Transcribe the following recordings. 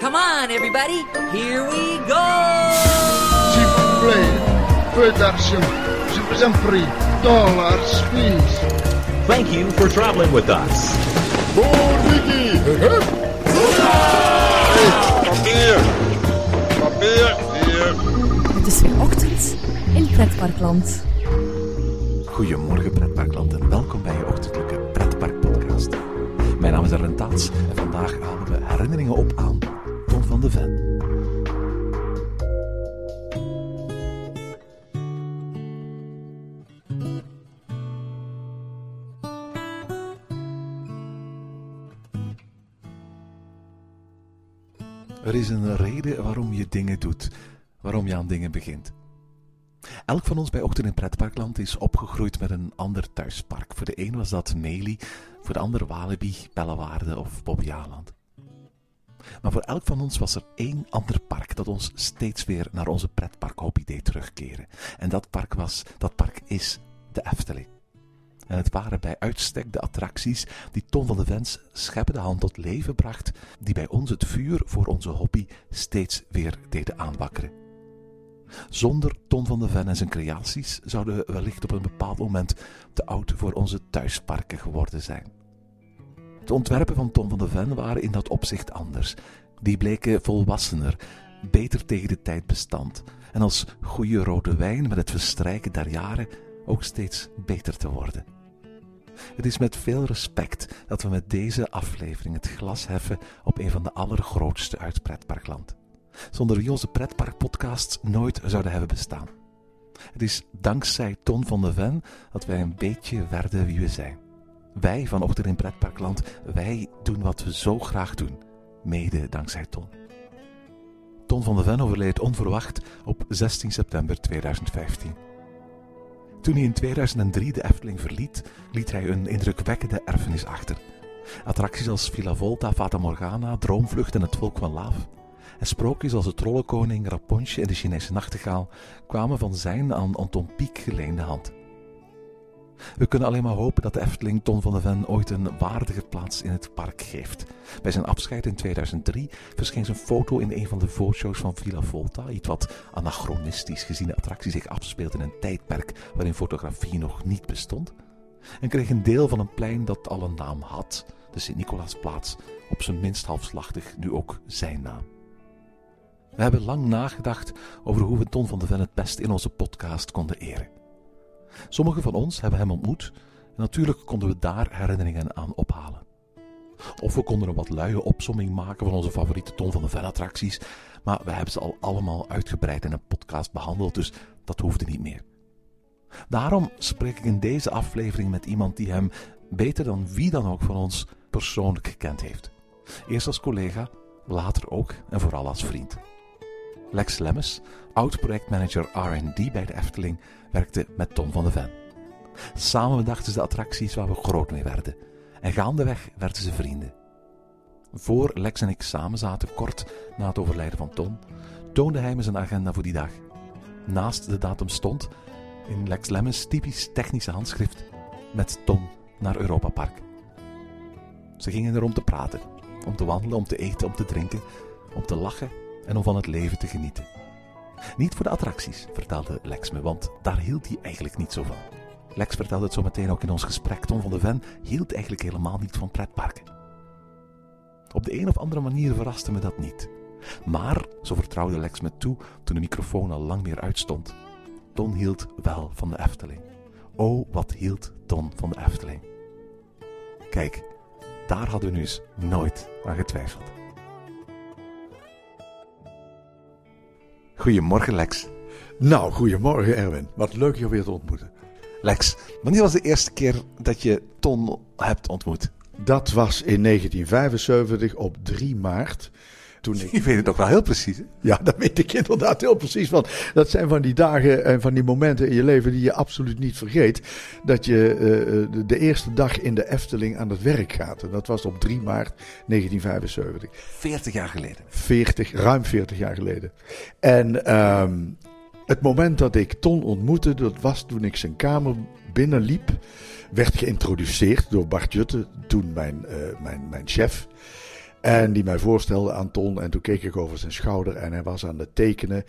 Come on, everybody, here we go! S'il vous plaît, peu d'argent. Je vous en prie. Dollars, please. Thank you for traveling with us. Papier. Papier. Hier. Het is weer ochtend in Pretparkland. Goedemorgen pretparkland en welkom bij je ochtendelijke pretpark podcast. Mijn naam is Ellen Taats en vandaag halen we herinneringen op aan van de Ven. Er is een reden waarom je dingen doet, waarom je aan dingen begint. Elk van ons bij Ochtend in Pretparkland is opgegroeid met een ander thuispark. Voor de een was dat Meli, voor de ander Walibi, Bellewaarde of Bobbejaanland. Maar voor elk van ons was er één ander park dat ons steeds weer naar onze pretparkhobby deed terugkeren. En dat park was, dat park is de Efteling. En het waren bij uitstek de attracties die Ton van de Vens scheppende hand tot leven bracht, die bij ons het vuur voor onze hobby steeds weer deden aanwakkeren. Zonder Ton van de Ven en zijn creaties zouden we wellicht op een bepaald moment te oud voor onze thuisparken geworden zijn. De ontwerpen van Ton van de Ven waren in dat opzicht anders. Die bleken volwassener, beter tegen de tijd bestand en als goede rode wijn met het verstrijken der jaren ook steeds beter te worden. Het is met veel respect dat we met deze aflevering het glas heffen op een van de allergrootste uit pretparkland zonder wie onze pretparkpodcasts nooit zouden hebben bestaan. Het is dankzij Ton van de Ven dat wij een beetje werden wie we zijn. Wij van Ochtend in Pretparkland, wij doen wat we zo graag doen. Mede dankzij Ton. Ton van de Ven overleed onverwacht op 16 september 2015. Toen hij in 2003 de Efteling verliet, liet hij een indrukwekkende erfenis achter. Attracties als Villa Volta, Fata Morgana, Droomvlucht en het Volk van Laaf en sprookjes als de Trollenkoning, Rapunzel en de Chinese nachtegaal kwamen van zijn aan Anton Pieck geleende hand. We kunnen alleen maar hopen dat de Efteling Ton van de Ven ooit een waardige plaats in het park geeft. Bij zijn afscheid in 2003 verscheen zijn foto in een van de voorshows van Villa Volta, iets wat anachronistisch gezien de attractie zich afspeelt in een tijdperk waarin fotografie nog niet bestond. En kreeg een deel van een plein dat al een naam had, de Sint-Nicolaasplaats, op zijn minst halfslachtig nu ook zijn naam. We hebben lang nagedacht over hoe we Ton van de Ven het best in onze podcast konden eren. Sommigen van ons hebben hem ontmoet en natuurlijk konden we daar herinneringen aan ophalen. Of we konden een wat luie opsomming maken van onze favoriete Ton van de Ven attracties, maar we hebben ze al allemaal uitgebreid in een podcast behandeld, dus dat hoefde niet meer. Daarom spreek ik in deze aflevering met iemand die hem beter dan wie dan ook van ons persoonlijk gekend heeft. Eerst als collega, later ook en vooral als vriend. Lex Lemmes, oud-projectmanager R&D bij de Efteling, werkte met Tom van de Ven. Samen bedachten ze de attracties waar we groot mee werden. En gaandeweg werden ze vrienden. Voor Lex en ik samen zaten, kort na het overlijden van Tom, toonde hij me zijn agenda voor die dag. Naast de datum stond, in Lex Lemmens typisch technische handschrift, met Tom naar Europa Park. Ze gingen er om te praten, om te wandelen, om te eten, om te drinken, om te lachen en om van het leven te genieten. Niet voor de attracties, vertelde Lex me, want daar hield hij eigenlijk niet zo van. Lex vertelde het zo meteen ook in ons gesprek. Tom van de Ven hield eigenlijk helemaal niet van pretparken. Op de een of andere manier verraste me dat niet. Maar, zo vertrouwde Lex me toe toen de microfoon al lang meer uitstond, Ton hield wel van de Efteling. Oh, wat hield Ton van de Efteling. Kijk, daar hadden we nu eens nooit aan getwijfeld. Goedemorgen, Lex. Nou, goedemorgen Erwin. Wat leuk je weer te ontmoeten. Lex, wanneer was de eerste keer dat je Ton hebt ontmoet? Dat was in 1975 op 3 maart. Toen ik... Je weet het ook wel heel precies. Hè? Ja, dat weet ik inderdaad heel precies. Want dat zijn van die dagen en van die momenten in je leven die je absoluut niet vergeet. Dat je uh, de, de, eerste dag in de Efteling aan het werk gaat. En dat was op 3 maart 1975. 40 jaar geleden. 40, ruim 40 jaar geleden. En um, het moment dat ik Ton ontmoette, dat was toen ik zijn kamer binnenliep. Werd geïntroduceerd door Bart Jutte, toen mijn, uh, mijn, mijn chef. En die mij voorstelde aan Ton. En toen keek ik over zijn schouder en hij was aan het tekenen.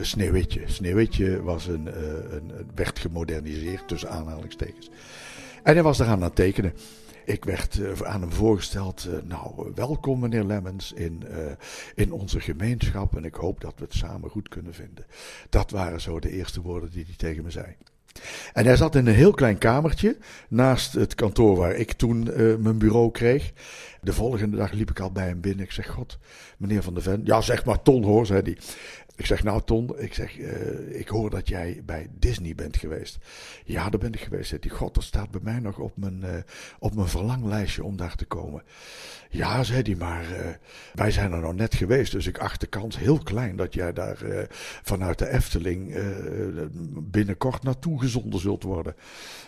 Sneeuwwitje. Sneeuwwitje was een, uh, een, werd gemoderniseerd tussen aanhalingstekens. En hij was eraan aan het tekenen. Ik werd uh, aan hem voorgesteld. Uh, nou, welkom meneer Lemmens in, in onze gemeenschap. En ik hoop dat we het samen goed kunnen vinden. Dat waren zo de eerste woorden die hij tegen me zei. En hij zat in een heel klein kamertje naast het kantoor waar ik toen uh, mijn bureau kreeg. De volgende dag liep ik al bij hem binnen. Ik zeg: God, meneer Van der Ven. Ja, zeg maar Ton hoor, zei hij. Ik zeg, nou Ton, ik zeg, uh, ik hoor dat jij bij Disney bent geweest. Ja, daar ben ik geweest. Zei hij, god, dat staat bij mij nog op mijn, uh, op mijn verlanglijstje om daar te komen. Ja, zei hij, maar uh, wij zijn er nou net geweest, dus ik acht de kans heel klein dat jij daar vanuit de Efteling binnenkort naartoe gezonden zult worden.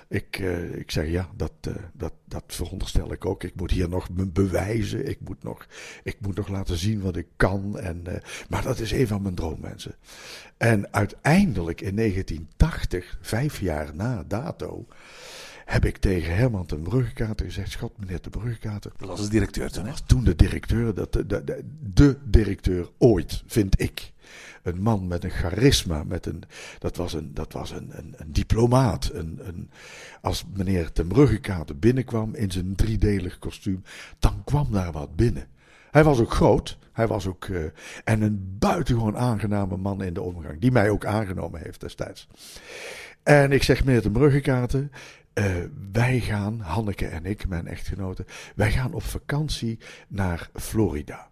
Ik, ik zeg ja, dat, dat, dat veronderstel ik ook. Ik moet hier nog me bewijzen. Ik moet nog, ik moet nog laten zien wat ik kan. En, maar dat is een van mijn droommensen. En uiteindelijk in 1980, vijf jaar na dato, heb ik tegen Herman ten Bruggekater gezegd: Schat, meneer ten Bruggekater. Dat was de directeur toen, hè? was toen de directeur, dat, de, de, de, de directeur ooit, vind ik een man met een charisma, met een, dat was een, dat was een, een, een diplomaat. Een, een, als meneer ten Bruggekater binnenkwam in zijn driedelig kostuum, dan kwam daar wat binnen. Hij was ook groot, hij was ook, uh, en een buitengewoon aangename man in de omgang, die mij ook aangenomen heeft destijds. En ik zeg meneer ten Bruggekater, uh, wij gaan, Hanneke en ik, mijn echtgenote, wij gaan op vakantie naar Florida.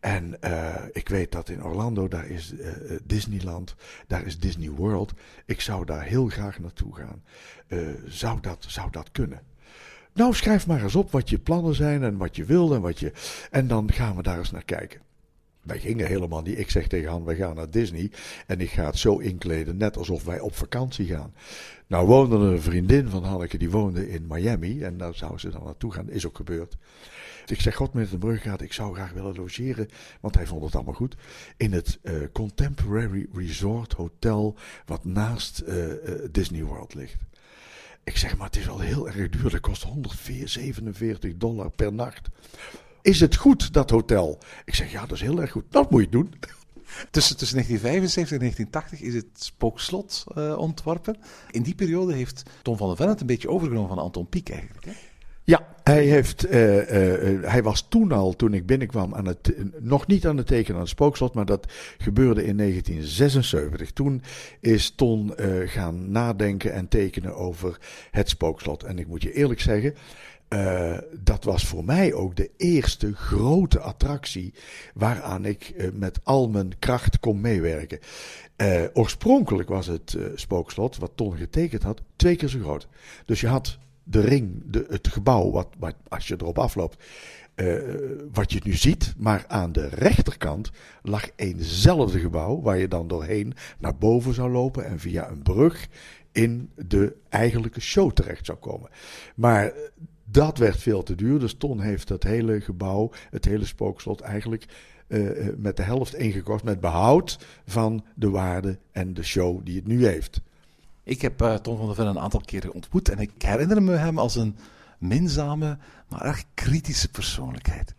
En uh, ik weet dat in Orlando, daar is Disneyland, daar is Disney World. Ik zou daar heel graag naartoe gaan. Zou, dat, zou dat kunnen? Nou, schrijf maar eens op wat je plannen zijn en wat je wil en wat je. En dan gaan we daar eens naar kijken. Wij gingen helemaal niet. Ik zeg tegen Han, wij gaan naar Disney. En ik ga het zo inkleden, net alsof wij op vakantie gaan. Nou woonde een vriendin van Hanneke, die woonde in Miami. En daar zou ze dan naartoe gaan. Is ook gebeurd. Ik zeg, God, met de Bruggaard, ik zou graag willen logeren, want hij vond het allemaal goed, in het uh, Contemporary Resort Hotel, wat naast uh, uh, Disney World ligt. Ik zeg, maar het is wel heel erg duur, dat kost 147 dollar per nacht. Is het goed, dat hotel? Ik zeg, ja, dat is heel erg goed. Dat moet je doen. Tussen, tussen 1975 en 1980 is het Spookslot uh, ontworpen. In die periode heeft Tom van der Ven het een beetje overgenomen van Anton Pieck eigenlijk. Hè? Ja, hij, heeft, uh, uh, hij was toen al, toen ik binnenkwam, aan het, nog niet aan het tekenen aan het spookslot, maar dat gebeurde in 1976. Toen is Ton gaan nadenken en tekenen over het spookslot. En ik moet je eerlijk zeggen, dat was voor mij ook de eerste grote attractie waaraan ik met al mijn kracht kon meewerken. Oorspronkelijk was het spookslot, wat Ton getekend had, twee keer zo groot. Dus je had de ring, de, het gebouw, wat, wat, als je erop afloopt, uh, wat je nu ziet. Maar aan de rechterkant lag eenzelfde gebouw, waar je dan doorheen naar boven zou lopen en via een brug in de eigenlijke show terecht zou komen. Maar dat werd veel te duur, dus Ton heeft dat hele gebouw, het hele spookslot eigenlijk uh, met de helft ingekocht, met behoud van de waarde en de show die het nu heeft. Ik heb uh, Tom van der Ven een aantal keren ontmoet en ik herinner me hem als een minzame, maar erg kritische persoonlijkheid.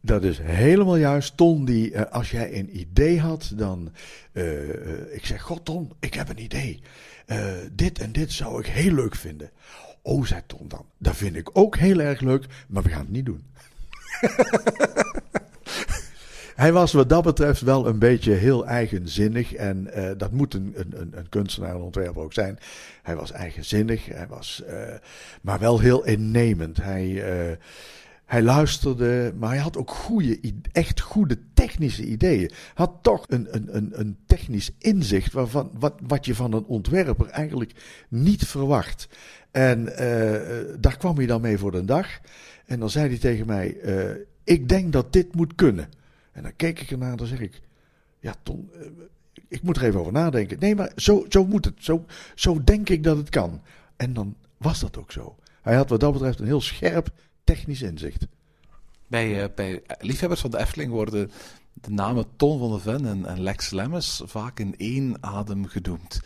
Dat is helemaal juist. Ton, die, uh, als jij een idee had, dan. Uh, ik zeg: God, Ton, ik heb een idee. dit en dit zou ik heel leuk vinden. Oh, zei Ton dan. Dat vind ik ook heel erg leuk, maar we gaan het niet doen. Hij was wat dat betreft wel een beetje heel eigenzinnig. En uh, dat moet een, een, een kunstenaar en ontwerper ook zijn. Hij was eigenzinnig, hij was, uh, maar wel heel innemend. Hij, uh, hij luisterde, maar hij had ook goede, echt goede technische ideeën. Had toch een, een, een, een technisch inzicht waarvan, wat, wat je van een ontwerper eigenlijk niet verwacht. En daar kwam hij dan mee voor de dag. En dan zei hij tegen mij: Ik denk dat dit moet kunnen. En dan keek ik ernaar en dan zeg ik: Ja, Ton, uh, ik moet er even over nadenken. Nee, maar zo, zo moet het. Zo, zo denk ik dat het kan. En dan was dat ook zo. Hij had wat dat betreft een heel scherp technisch inzicht. Bij, uh, bij liefhebbers van de Efteling worden de namen Ton van der Ven en, Lex Lemmens vaak in één adem genoemd.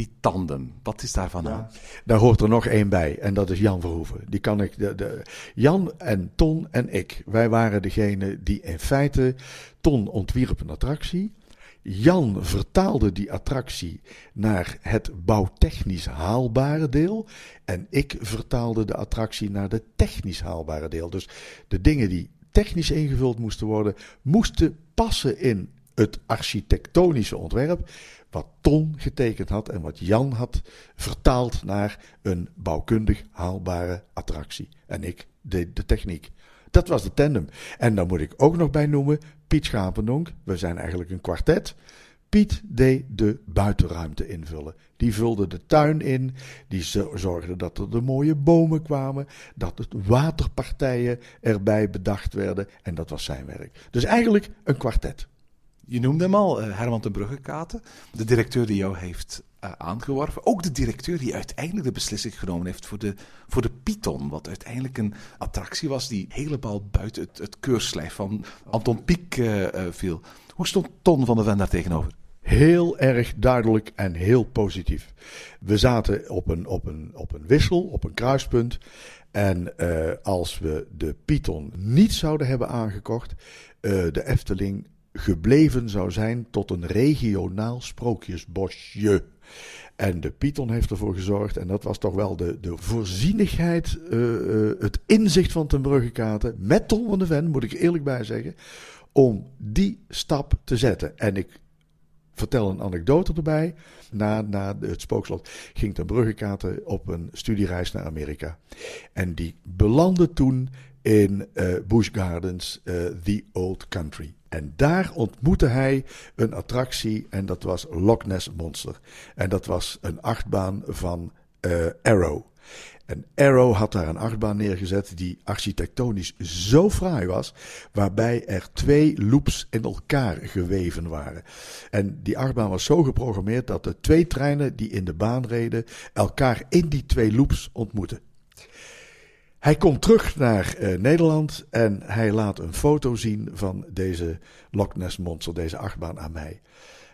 Die tandem, wat is daarvan aan? Daar hoort er nog één bij en dat is Jan Verhoeven. Die kan ik, de, de, Jan en Ton en ik, wij waren degene die in feite, Ton ontwierp een attractie. Jan vertaalde die attractie naar het bouwtechnisch haalbare deel. En ik vertaalde de attractie naar de technisch haalbare deel. Dus de dingen die technisch ingevuld moesten worden, moesten passen in het architectonische ontwerp. Wat Ton getekend had en wat Jan had vertaald naar een bouwkundig haalbare attractie. En ik deed de techniek. Dat was de tandem. En dan moet ik ook nog bij noemen Piet Schapendonk. We zijn eigenlijk een kwartet. Piet deed de buitenruimte invullen. Die vulde de tuin in. Die zorgde dat er de mooie bomen kwamen. Dat de waterpartijen erbij bedacht werden. En dat was zijn werk. Dus eigenlijk een kwartet. Je noemde hem al, eh, Herman ten Bruggekaten. De directeur die jou heeft uh, aangeworven. Ook de directeur die uiteindelijk de beslissing genomen heeft voor de, voor de Python. Wat uiteindelijk een attractie was die helemaal buiten het, het keurslijf van Anton Pieck uh, viel. Hoe stond Ton van de Ven daar tegenover? Heel erg duidelijk en heel positief. We zaten op een, op een, op een wissel, op een kruispunt. En als we de Python niet zouden hebben aangekocht, de Efteling gebleven zou zijn tot een regionaal sprookjesbosje. En de Python heeft ervoor gezorgd, en dat was toch wel de, de voorzienigheid, uh, uh, het inzicht van ten Bruggekaten, met Tom van de Ven, moet ik eerlijk bij zeggen, om die stap te zetten. En ik vertel een anekdote erbij. Na, na het spookslot ging ten Bruggekaten op een studiereis naar Amerika. En die belandde toen in uh, Busch Gardens, The Old Country. En daar ontmoette hij een attractie en dat was Loch Ness Monster. En dat was een achtbaan van uh, Arrow. En Arrow had daar een achtbaan neergezet die architectonisch zo fraai was, waarbij er twee loops in elkaar geweven waren. En die achtbaan was zo geprogrammeerd dat de twee treinen die in de baan reden elkaar in die twee loops ontmoetten. Hij komt terug naar uh, Nederland en hij laat een foto zien van deze Loch Ness Monster, deze achtbaan aan mij.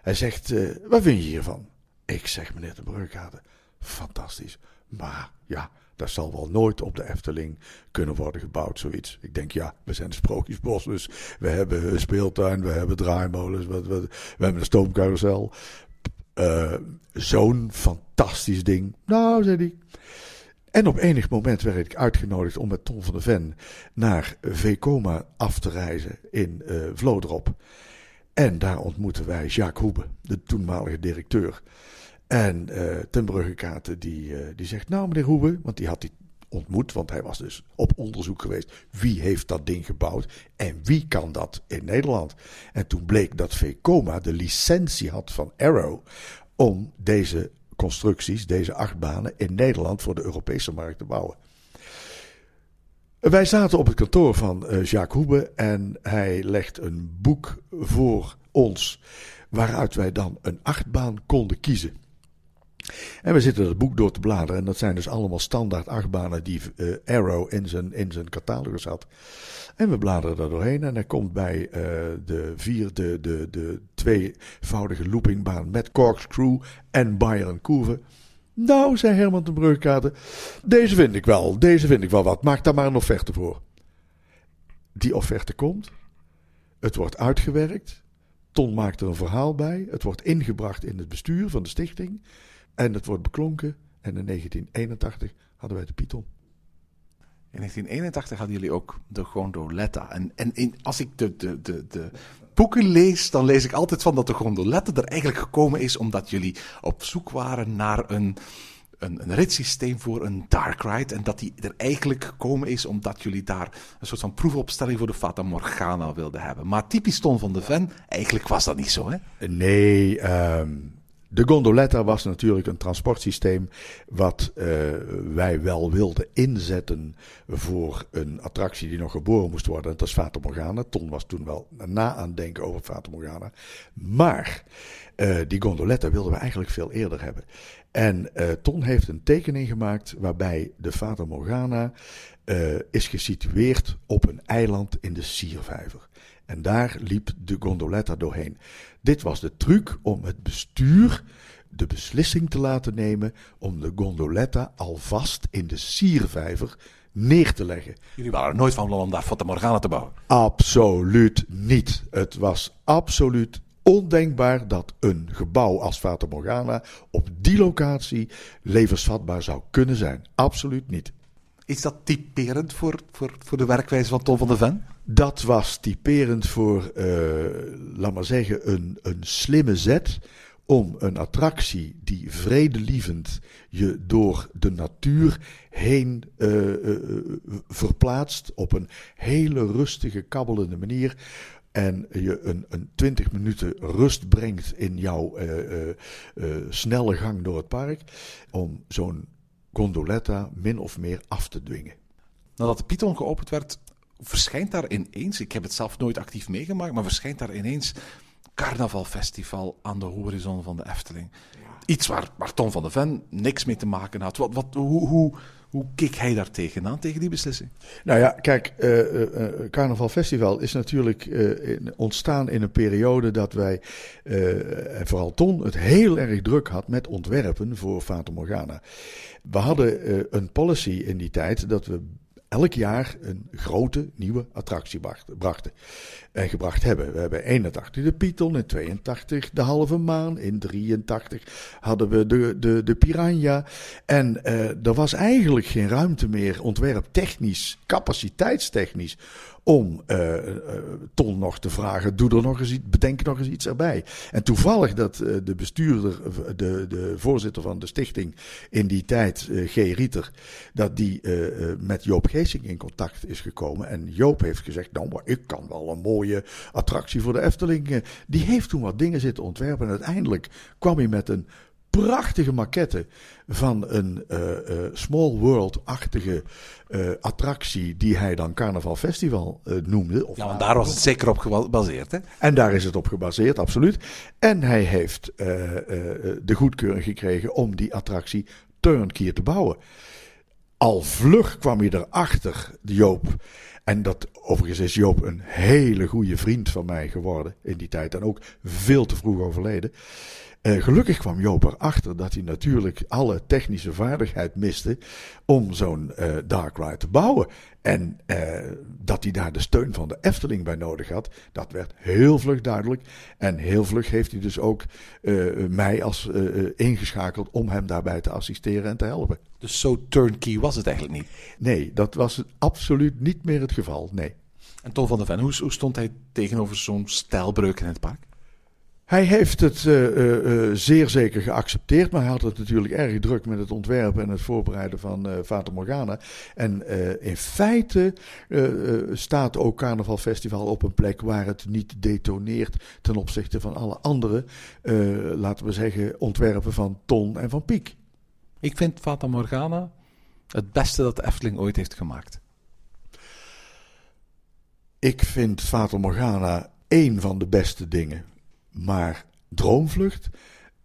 Hij zegt, uh, wat vind je hiervan? Ik zeg, meneer de Brugade, fantastisch. Maar ja, dat zal wel nooit op de Efteling kunnen worden gebouwd, zoiets. Ik denk, ja, we zijn een sprookjesbos, dus we hebben een speeltuin, we hebben draaimolens, we, we, we hebben een stoomcarousel. Uh, Zo'n fantastisch ding. Nou, zei hij. En op enig moment werd ik uitgenodigd om met Tom van der Ven naar Vekoma af te reizen in uh, Vlodrop. En daar ontmoetten wij Jacques Hoebe, de toenmalige directeur. En uh, ten die, uh, die zegt, nou meneer Hoebe, want die had hij ontmoet, want hij was dus op onderzoek geweest. Wie heeft dat ding gebouwd en wie kan dat in Nederland? En toen bleek dat Vekoma de licentie had van Arrow om deze constructies, deze achtbanen, in Nederland voor de Europese markt te bouwen. Wij zaten op het kantoor van uh, Jacques Hoebe en hij legt een boek voor ons waaruit wij dan een achtbaan konden kiezen. En we zitten dat boek door te bladeren en dat zijn dus allemaal standaard achtbanen die uh, Arrow in zijn, in zijn catalogus had. En we bladeren er doorheen en hij komt bij uh, de vierde, de, de tweevoudige loopingbaan met corkscrew en Byron Couve. Nou, zei Herman de Breukade, deze vind ik wel, deze vind ik wel wat. Maak daar maar een offerte voor. Die offerte komt. Het wordt uitgewerkt. Ton maakt er een verhaal bij. Het wordt ingebracht in het bestuur van de stichting. En het wordt beklonken. En in 1981 hadden wij de Python. In 1981 hadden jullie ook de gondoletta. En, en in, als ik de, de, de, de boeken lees, dan lees ik altijd van dat de gondoletta er eigenlijk gekomen is omdat jullie op zoek waren naar een, een, een ritssysteem voor een dark ride. En dat die er eigenlijk gekomen is omdat jullie daar een soort van proefopstelling voor de Fata Morgana wilden hebben. Maar typisch Ton van de Ven, eigenlijk was dat niet zo, hè? Nee, um, de gondoletta was natuurlijk een transportsysteem wat uh, wij wel wilden inzetten voor een attractie die nog geboren moest worden. Dat is Fata Morgana. Ton was toen wel na aan het denken over Fata Morgana. Maar uh, die gondoletta wilden we eigenlijk veel eerder hebben. En uh, Ton heeft een tekening gemaakt waarbij de Fata Morgana is gesitueerd op een eiland in de Siervijver. En daar liep de gondoletta doorheen. Dit was de truc om het bestuur de beslissing te laten nemen om de gondoletta alvast in de siervijver neer te leggen. Jullie waren er nooit van plan om daar Fata Morgana te bouwen. Absoluut niet. Het was absoluut ondenkbaar dat een gebouw als Fata Morgana op die locatie levensvatbaar zou kunnen zijn. Absoluut niet. Is dat typerend voor, voor, voor de werkwijze van Tom van de Ven? Dat was typerend voor, uh, laat maar zeggen, een, een slimme zet om een attractie die vredelievend je door de natuur heen uh, uh, verplaatst op een hele rustige, kabbelende manier. En je een, een 20 minuten rust brengt in jouw snelle gang door het park. Om zo'n gondoletta min of meer af te dwingen. Nadat de Python geopend werd, verschijnt daar ineens, ik heb het zelf nooit actief meegemaakt, maar verschijnt daar ineens carnavalfestival aan de horizon van de Efteling. Iets waar, waar Tom van de Ven niks mee te maken had. Wat, wat, hoe, hoe, hoe keek hij daar tegenaan, tegen die beslissing? Nou ja, kijk, uh, uh, Carnaval Festival is natuurlijk in, ontstaan in een periode dat wij, en vooral Ton, het heel erg druk had met ontwerpen voor Fata Morgana. We hadden een policy in die tijd dat we elk jaar een grote nieuwe attractie brachten. Gebracht hebben. We hebben 81 de Python, in 82 de halve maan, in 83 hadden we de, de, de Piranha. En uh, er was eigenlijk geen ruimte meer, ontwerptechnisch, capaciteitstechnisch, om uh, uh, Ton nog te vragen, doe er nog eens iets, bedenk nog eens iets erbij. En toevallig dat de bestuurder, de, de voorzitter van de stichting in die tijd, G. Rieter, dat die met Joop Geesing in contact is gekomen. En Joop heeft gezegd, nou maar ik kan wel een mooie attractie voor de Efteling. Die heeft toen wat dingen zitten ontwerpen en uiteindelijk kwam hij met een prachtige maquette van een uh, uh, Small World-achtige uh, attractie die hij dan Carnaval Festival noemde. Of ja, want daar was het zeker op gebaseerd, hè? En daar is het op gebaseerd, absoluut. En hij heeft de goedkeuring gekregen om die attractie turnkey te bouwen. Al vlug kwam hij erachter, Joop. En dat, overigens is Joop een hele goede vriend van mij geworden in die tijd. En ook veel te vroeg overleden. Uh, gelukkig kwam Joop erachter dat hij natuurlijk alle technische vaardigheid miste om zo'n uh, Dark Ride te bouwen. En uh, dat hij daar de steun van de Efteling bij nodig had, dat werd heel vlug duidelijk. En heel vlug heeft hij dus ook mij als ingeschakeld om hem daarbij te assisteren en te helpen. Dus zo turnkey was het eigenlijk niet? Nee, dat was absoluut niet meer het geval, nee. En Tom van der Ven, hoe, hoe stond hij tegenover zo'n stijlbreuk in het park? Hij heeft het uh, uh, zeer zeker geaccepteerd, maar hij had het natuurlijk erg druk met het ontwerpen en het voorbereiden van uh, Fata Morgana. En in feite staat ook Carnaval Festival op een plek waar het niet detoneert ten opzichte van alle andere, laten we zeggen, ontwerpen van Ton en van Piek. Ik vind Fata Morgana het beste dat de Efteling ooit heeft gemaakt. Ik vind Fata Morgana één van de beste dingen. Maar Droomvlucht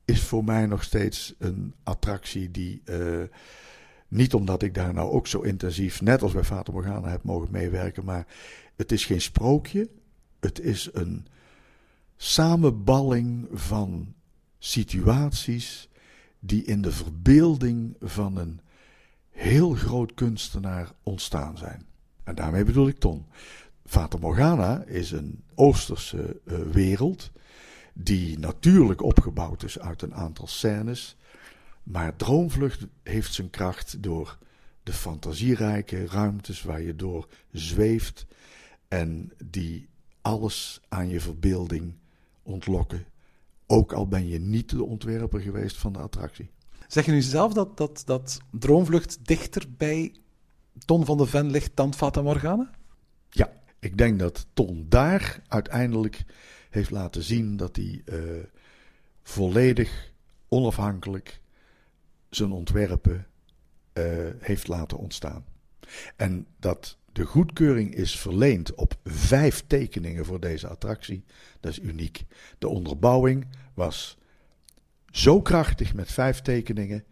is voor mij nog steeds een attractie die. Uh, niet omdat ik daar nou ook zo intensief, net als bij Fata Morgana, heb mogen meewerken. Maar het is geen sprookje. Het is een samenballing van situaties die in de verbeelding van een heel groot kunstenaar ontstaan zijn. En daarmee bedoel ik Ton. Fata Morgana is een Oosterse uh, wereld die natuurlijk opgebouwd is uit een aantal scènes. Maar Droomvlucht heeft zijn kracht door de fantasierijke ruimtes waar je door zweeft en die alles aan je verbeelding ontlokken. Ook al ben je niet de ontwerper geweest van de attractie. Zeg je nu zelf dat, dat, dat Droomvlucht dichter bij Ton van de Ven ligt dan Fata Morgana? Ja, ik denk dat Ton daar uiteindelijk heeft laten zien dat hij uh, volledig onafhankelijk zijn ontwerpen uh, heeft laten ontstaan. En dat de goedkeuring is verleend op vijf tekeningen voor deze attractie, dat is uniek. De onderbouwing was zo krachtig met vijf tekeningen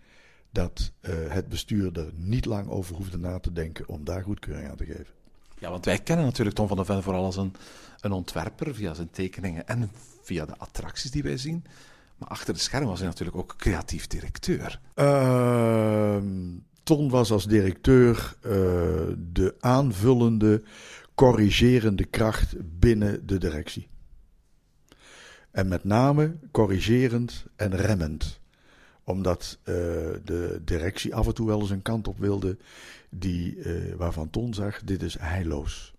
dat uh, het bestuur er niet lang over hoefde na te denken om daar goedkeuring aan te geven. Ja, want wij kennen natuurlijk Tom van der Ven vooral als een, een ontwerper via zijn tekeningen en via de attracties die wij zien. Maar achter de schermen was hij natuurlijk ook creatief directeur. Ehm, Ton was als directeur eh, de aanvullende, corrigerende kracht binnen de directie. En met name corrigerend en remmend. Omdat eh, de directie af en toe wel eens een kant op wilde die, eh, waarvan Ton zag, dit is heilloos.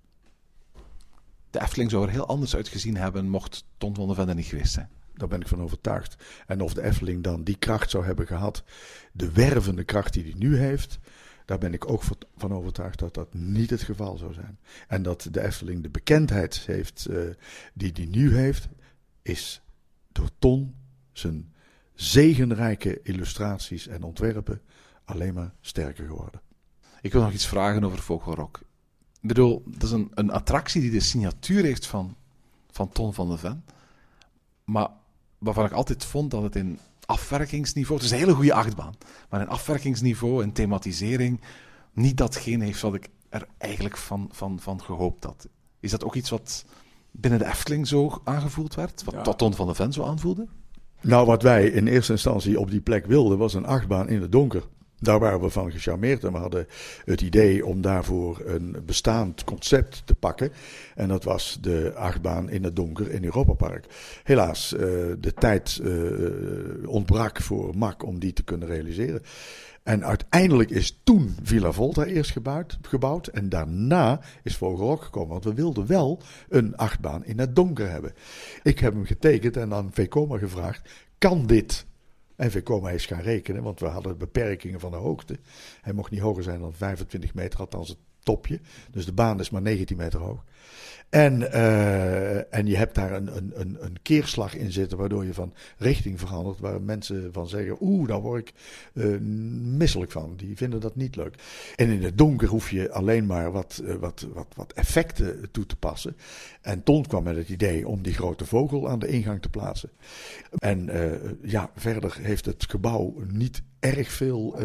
De Efteling zou er heel anders uitgezien hebben mocht Ton van der Vende niet geweest zijn. Daar ben ik van overtuigd. En of de Efteling dan die kracht zou hebben gehad, de wervende kracht die hij nu heeft, daar ben ik ook van overtuigd dat dat niet het geval zou zijn. En dat de Efteling de bekendheid heeft uh, die hij nu heeft, is door Ton zijn zegenrijke illustraties en ontwerpen alleen maar sterker geworden. Ik wil nog iets vragen over Vogelrok. Ik bedoel, dat is een, een attractie die de signatuur heeft van, van Ton van de Ven. Maar waarvan ik altijd vond dat het in afwerkingsniveau, het is een hele goede achtbaan, maar in afwerkingsniveau en thematisering niet datgene heeft wat ik er eigenlijk van, van, van gehoopt had. Is dat ook iets wat binnen de Efteling zo aangevoeld werd? Wat ja. Ton van de Ven zo aanvoelde? Nou, wat wij in eerste instantie op die plek wilden, was een achtbaan in het donker. Daar waren we van gecharmeerd en we hadden het idee om daarvoor een bestaand concept te pakken. En dat was de achtbaan in het donker in Europa Park. Helaas, uh, de tijd uh, ontbrak voor MAC om die te kunnen realiseren. En uiteindelijk is toen Villa Volta eerst gebouwd, gebouwd en daarna is Vogelrok gekomen. Want we wilden wel een achtbaan in het donker hebben. Ik heb hem getekend en aan VCOMA gevraagd, kan dit? En Vekoma is gaan rekenen, want we hadden beperkingen van de hoogte. Hij mocht niet hoger zijn dan 25 meter, althans het topje. Dus de baan is maar 19 meter hoog. En, uh, en je hebt daar een, een, een, een keerslag in zitten, waardoor je van richting verandert. Waar mensen van zeggen: Oeh, daar word ik uh, misselijk van. Die vinden dat niet leuk. En in het donker hoef je alleen maar wat, uh, wat, wat, wat effecten toe te passen. En Ton kwam met het idee om die grote vogel aan de ingang te plaatsen. En ja, verder heeft het gebouw niet erg veel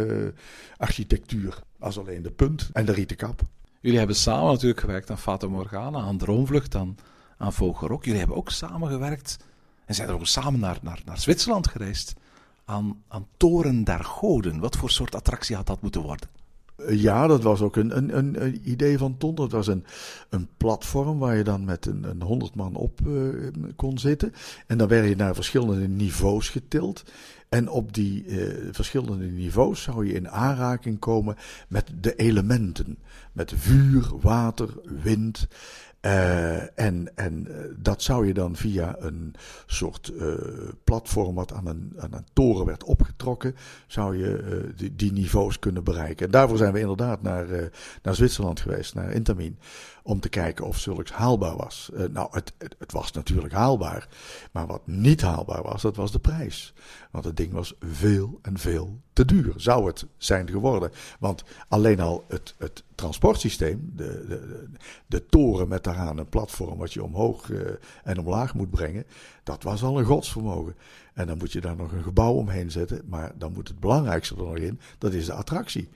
architectuur. Als alleen de punt en de rieten kap. Jullie hebben samen natuurlijk gewerkt aan Fata Morgana, aan Droomvlucht, aan, aan Vogelrok. Jullie hebben ook samen gewerkt en zijn er ook samen naar, naar, naar Zwitserland gereisd. Aan, aan Toren der Goden. Wat voor soort attractie had dat moeten worden? Ja, dat was ook een, een, een, idee van Ton. Dat was een, een platform waar je dan met een, een 100 man op uh, kon zitten. En dan werd je naar verschillende niveaus getild. En op die uh, verschillende niveaus zou je in aanraking komen met de elementen. Met vuur, water, wind. Uh, en en uh, dat zou je dan via een soort uh, platform wat aan een, aan een toren werd opgetrokken, zou je die, die, niveaus kunnen bereiken. En daarvoor zijn we inderdaad naar, naar Zwitserland geweest, naar Intamin, om te kijken of zulks haalbaar was. nou, het, het, het, was natuurlijk haalbaar, maar wat niet haalbaar was, dat was de prijs. Want het ding was veel en veel te duur, zou het zijn geworden. Want alleen al het, het transportsysteem, de, de, de, toren met daaraan een platform wat je omhoog uh, en omlaag moet brengen, dat was al een godsvermogen. En dan moet je daar nog een gebouw omheen zetten, maar dan moet het belangrijkste er nog in, dat is de attractie.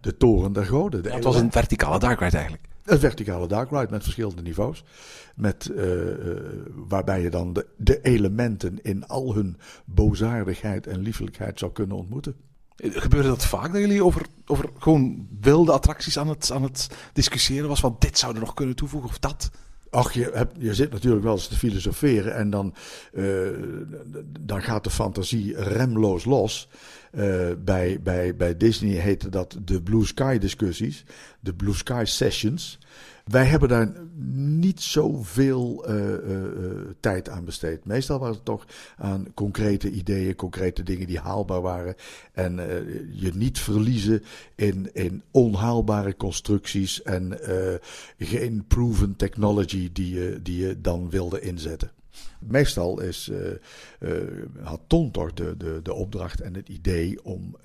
De toren der goden. Dat was een verticale darkride eigenlijk. Een verticale darkride met verschillende niveaus. Met, uh, uh, waarbij je dan de, de elementen in al hun bozaardigheid en liefelijkheid zou kunnen ontmoeten. Gebeurde dat vaak dat jullie over, over gewoon wilde attracties aan het, aan het discussiëren was? Van dit zouden we nog kunnen toevoegen of dat? Ach, je, hebt, je zit natuurlijk wel eens te filosoferen en dan, uh, dan gaat de fantasie remloos los. Uh, bij, bij, bij Disney heette dat de Blue Sky discussies, de Blue Sky sessions. Wij hebben daar niet zoveel uh, tijd aan besteed. Meestal was het toch aan concrete ideeën, concrete dingen die haalbaar waren. En je niet verliezen in, in onhaalbare constructies en geen proven technology die je, die je dan wilde inzetten. Meestal is, had Ton toch de, de, de opdracht en het idee om,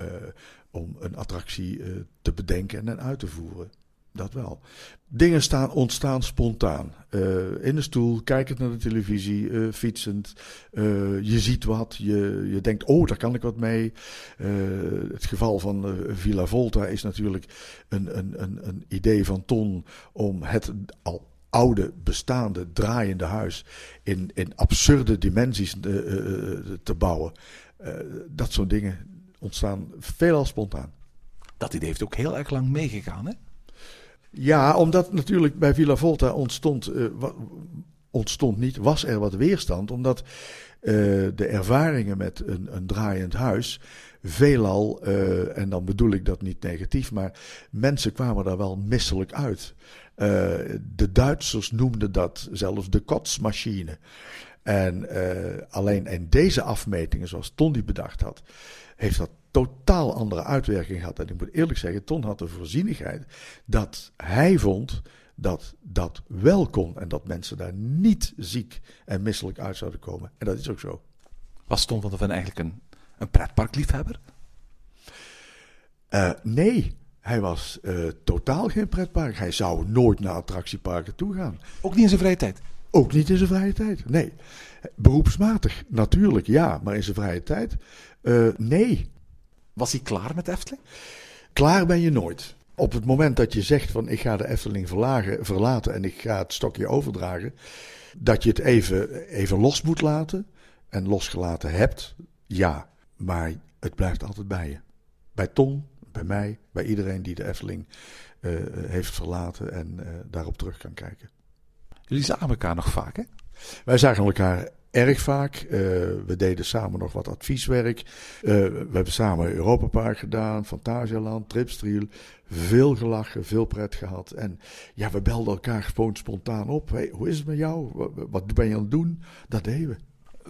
om een attractie te bedenken en uit te voeren. Dat wel. Dingen staan, ontstaan spontaan. Uh, in de stoel, kijkend naar de televisie, uh, fietsend. Uh, je ziet wat, je, je denkt, oh, daar kan ik wat mee. het geval van Villa Volta is natuurlijk een, een, een, een idee van Ton om het al oude, bestaande, draaiende huis in, in absurde dimensies eh, eh, te bouwen. Eh, dat soort dingen ontstaan veelal spontaan. Dat idee heeft ook heel erg lang meegegaan, hè? Ja, omdat natuurlijk bij Villa Volta ontstond, eh, ontstond niet, was er wat weerstand. Omdat eh, de ervaringen met een, een draaiend huis veelal, eh, en dan bedoel ik dat niet negatief, maar mensen kwamen daar wel misselijk uit. De Duitsers noemden dat zelfs de kotsmachine. En alleen in deze afmetingen, zoals Ton die bedacht had, heeft dat totaal andere uitwerking gehad. En ik moet eerlijk zeggen, Ton had de voorzienigheid dat hij vond dat dat wel kon. En dat mensen daar niet ziek en misselijk uit zouden komen. En dat is ook zo. Was Tom van der Ven eigenlijk een, een pretparkliefhebber? Eh, nee, hij was eh, totaal geen pretpark. Hij zou nooit naar attractieparken toe gaan. Ook niet in zijn vrije tijd. Ook niet in zijn vrije tijd. Nee. Beroepsmatig, natuurlijk ja. Maar in zijn vrije tijd, eh, nee. Was hij klaar met de Efteling? Klaar ben je nooit. Op het moment dat je zegt van ik ga de Efteling verlagen, verlaten en ik ga het stokje overdragen, dat je het even, even los moet laten en losgelaten hebt, ja. Maar het blijft altijd bij je. Bij Ton, bij mij, bij iedereen die de Efteling eh, heeft verlaten en eh, daarop terug kan kijken. Jullie zagen elkaar nog vaak, hè? Wij zagen elkaar erg vaak. Eh, we deden samen nog wat advieswerk. Eh, we hebben samen Europa Park gedaan, Fantasialand, Tripstriel. Veel gelachen, veel pret gehad. En ja, we belden elkaar gewoon spontaan op. Hey, hoe is het met jou? Wat, ben je aan het doen? Dat deden we.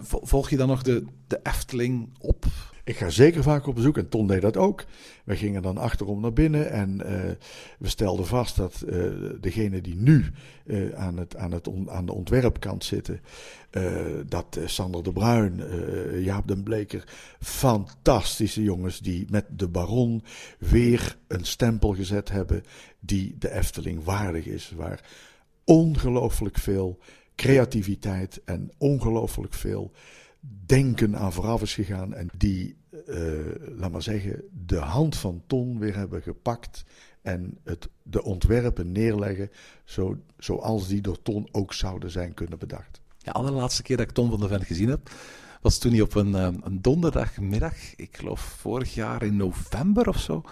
Vo- Volg je dan nog de, de Efteling op? Ik ga zeker vaak op bezoek en Ton deed dat ook. We gingen dan achterom naar binnen en eh, we stelden vast dat eh degene die nu eh, aan, het, aan, het aan de ontwerpkant zitten, dat Sander de Bruin, Jaap den Bleker, fantastische jongens die met de Baron weer een stempel gezet hebben die de Efteling waardig is. Waar ongelooflijk veel creativiteit en ongelooflijk veel denken aan vooraf is gegaan. En die, eh, laat maar zeggen, de hand van Ton weer hebben gepakt. En het, de ontwerpen neerleggen zo, zoals die door Ton ook zouden zijn kunnen bedacht. De allerlaatste keer dat ik Tom van der Ven gezien heb, was toen hij op een, eh, een donderdagmiddag, ik geloof vorig jaar in november of zo,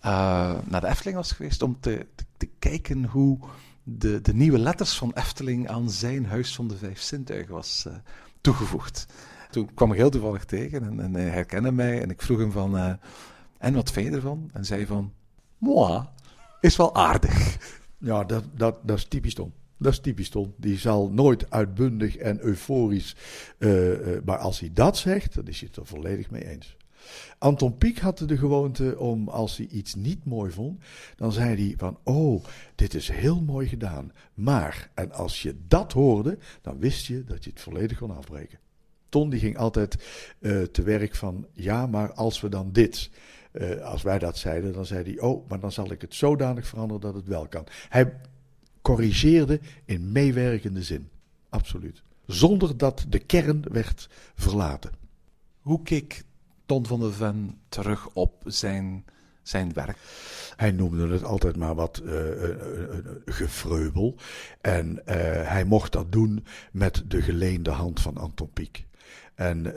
eh, naar de Efteling was geweest om te, te, kijken hoe de, de nieuwe letters van Efteling aan zijn Huis van de Vijf Zintuigen was eh, toegevoegd. Toen kwam ik heel toevallig tegen en, en hij herkende mij en ik vroeg hem van, eh, en wat vind je ervan? En zei van, moi, is wel aardig. Ja, dat, dat, dat is typisch Ton. Dat is typisch Ton. Die zal nooit uitbundig en euforisch. eh, eh, maar als hij dat zegt, dan is hij het er volledig mee eens. Anton Pieck had de gewoonte om, als hij iets niet mooi vond, dan zei hij van, oh, dit is heel mooi gedaan. Maar, en als je dat hoorde, dan wist je dat je het volledig kon afbreken. Ton die ging altijd eh, te werk van, ja, maar als we dan dit, eh, als wij dat zeiden, dan zei hij, oh, maar dan zal ik het zodanig veranderen dat het wel kan. Hij corrigeerde in meewerkende zin, absoluut. Zonder dat de kern werd verlaten. Hoe keek Ton van der Ven terug op zijn, zijn werk? Hij noemde het altijd maar wat eh, eh, gevreubel. En hij mocht dat doen met de geleende hand van Anton Pieck. En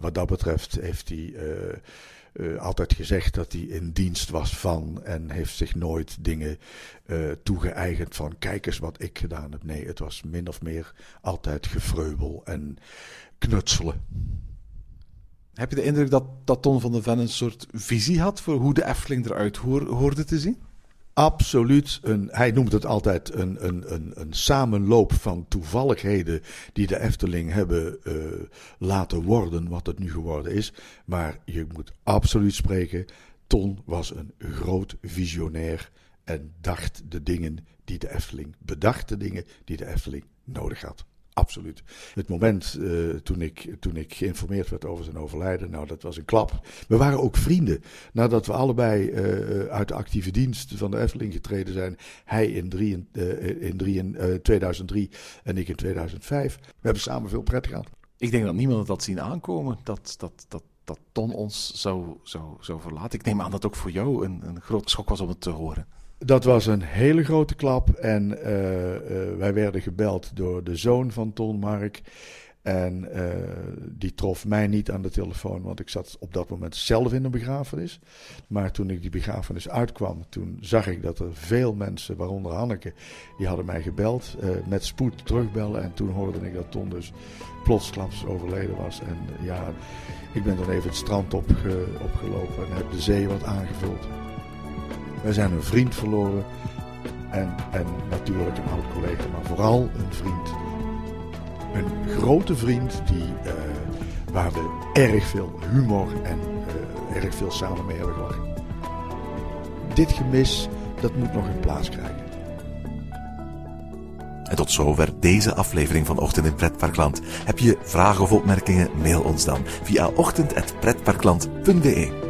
wat dat betreft heeft hij altijd gezegd dat hij in dienst was van en heeft zich nooit dingen eh toegeëigend van kijk eens wat ik gedaan heb. Nee, het was min of meer altijd gevreubel en knutselen. Heb je de indruk dat, dat Ton van der Ven een soort visie had voor hoe de Efteling eruit hoor- hoorde te zien? Absoluut. Hij noemt het altijd een, een, een, een samenloop van toevalligheden die de Efteling hebben eh, laten worden wat het nu geworden is. Maar je moet absoluut spreken. Ton was een groot visionair en dacht de dingen die de Efteling, bedacht de dingen die de Efteling nodig had. Absoluut. Het moment eh, toen, ik, toen ik geïnformeerd werd over zijn overlijden, nou dat was een klap. We waren ook vrienden. Nadat we allebei eh, uit de actieve dienst van de Efteling getreden zijn. Hij in, drie, eh, in drie, eh, 2003 en ik in 2005. We hebben samen veel pret gehad. Ik denk dat niemand het had zien aankomen dat, dat, dat, dat Ton ons zou, zou, verlaten. Ik neem aan dat ook voor jou een, een grote schok was om het te horen. Dat was een hele grote klap. En eh, eh, wij werden gebeld door de zoon van Ton Mark. En eh, die trof mij niet aan de telefoon, want ik zat op dat moment zelf in een begrafenis. Maar toen ik die begrafenis uitkwam, toen zag ik dat er veel mensen, waaronder Hanneke, die hadden mij gebeld. met spoed terugbellen. En toen hoorde ik dat Ton dus plotsklaps overleden was. En ja, ik ben dan even het strand opge, opgelopen en heb de zee wat aangevuld. Wij zijn een vriend verloren. En, en natuurlijk een oud collega, maar vooral een vriend. Een grote vriend die, uh, waar we erg veel humor en uh, erg veel samen mee hebben gelachen. Dit gemis, dat moet nog een plaats krijgen. En tot zover deze aflevering van Ochtend in Pretparkland. Heb je vragen of opmerkingen? Mail ons dan via ochtend.pretparkland.be.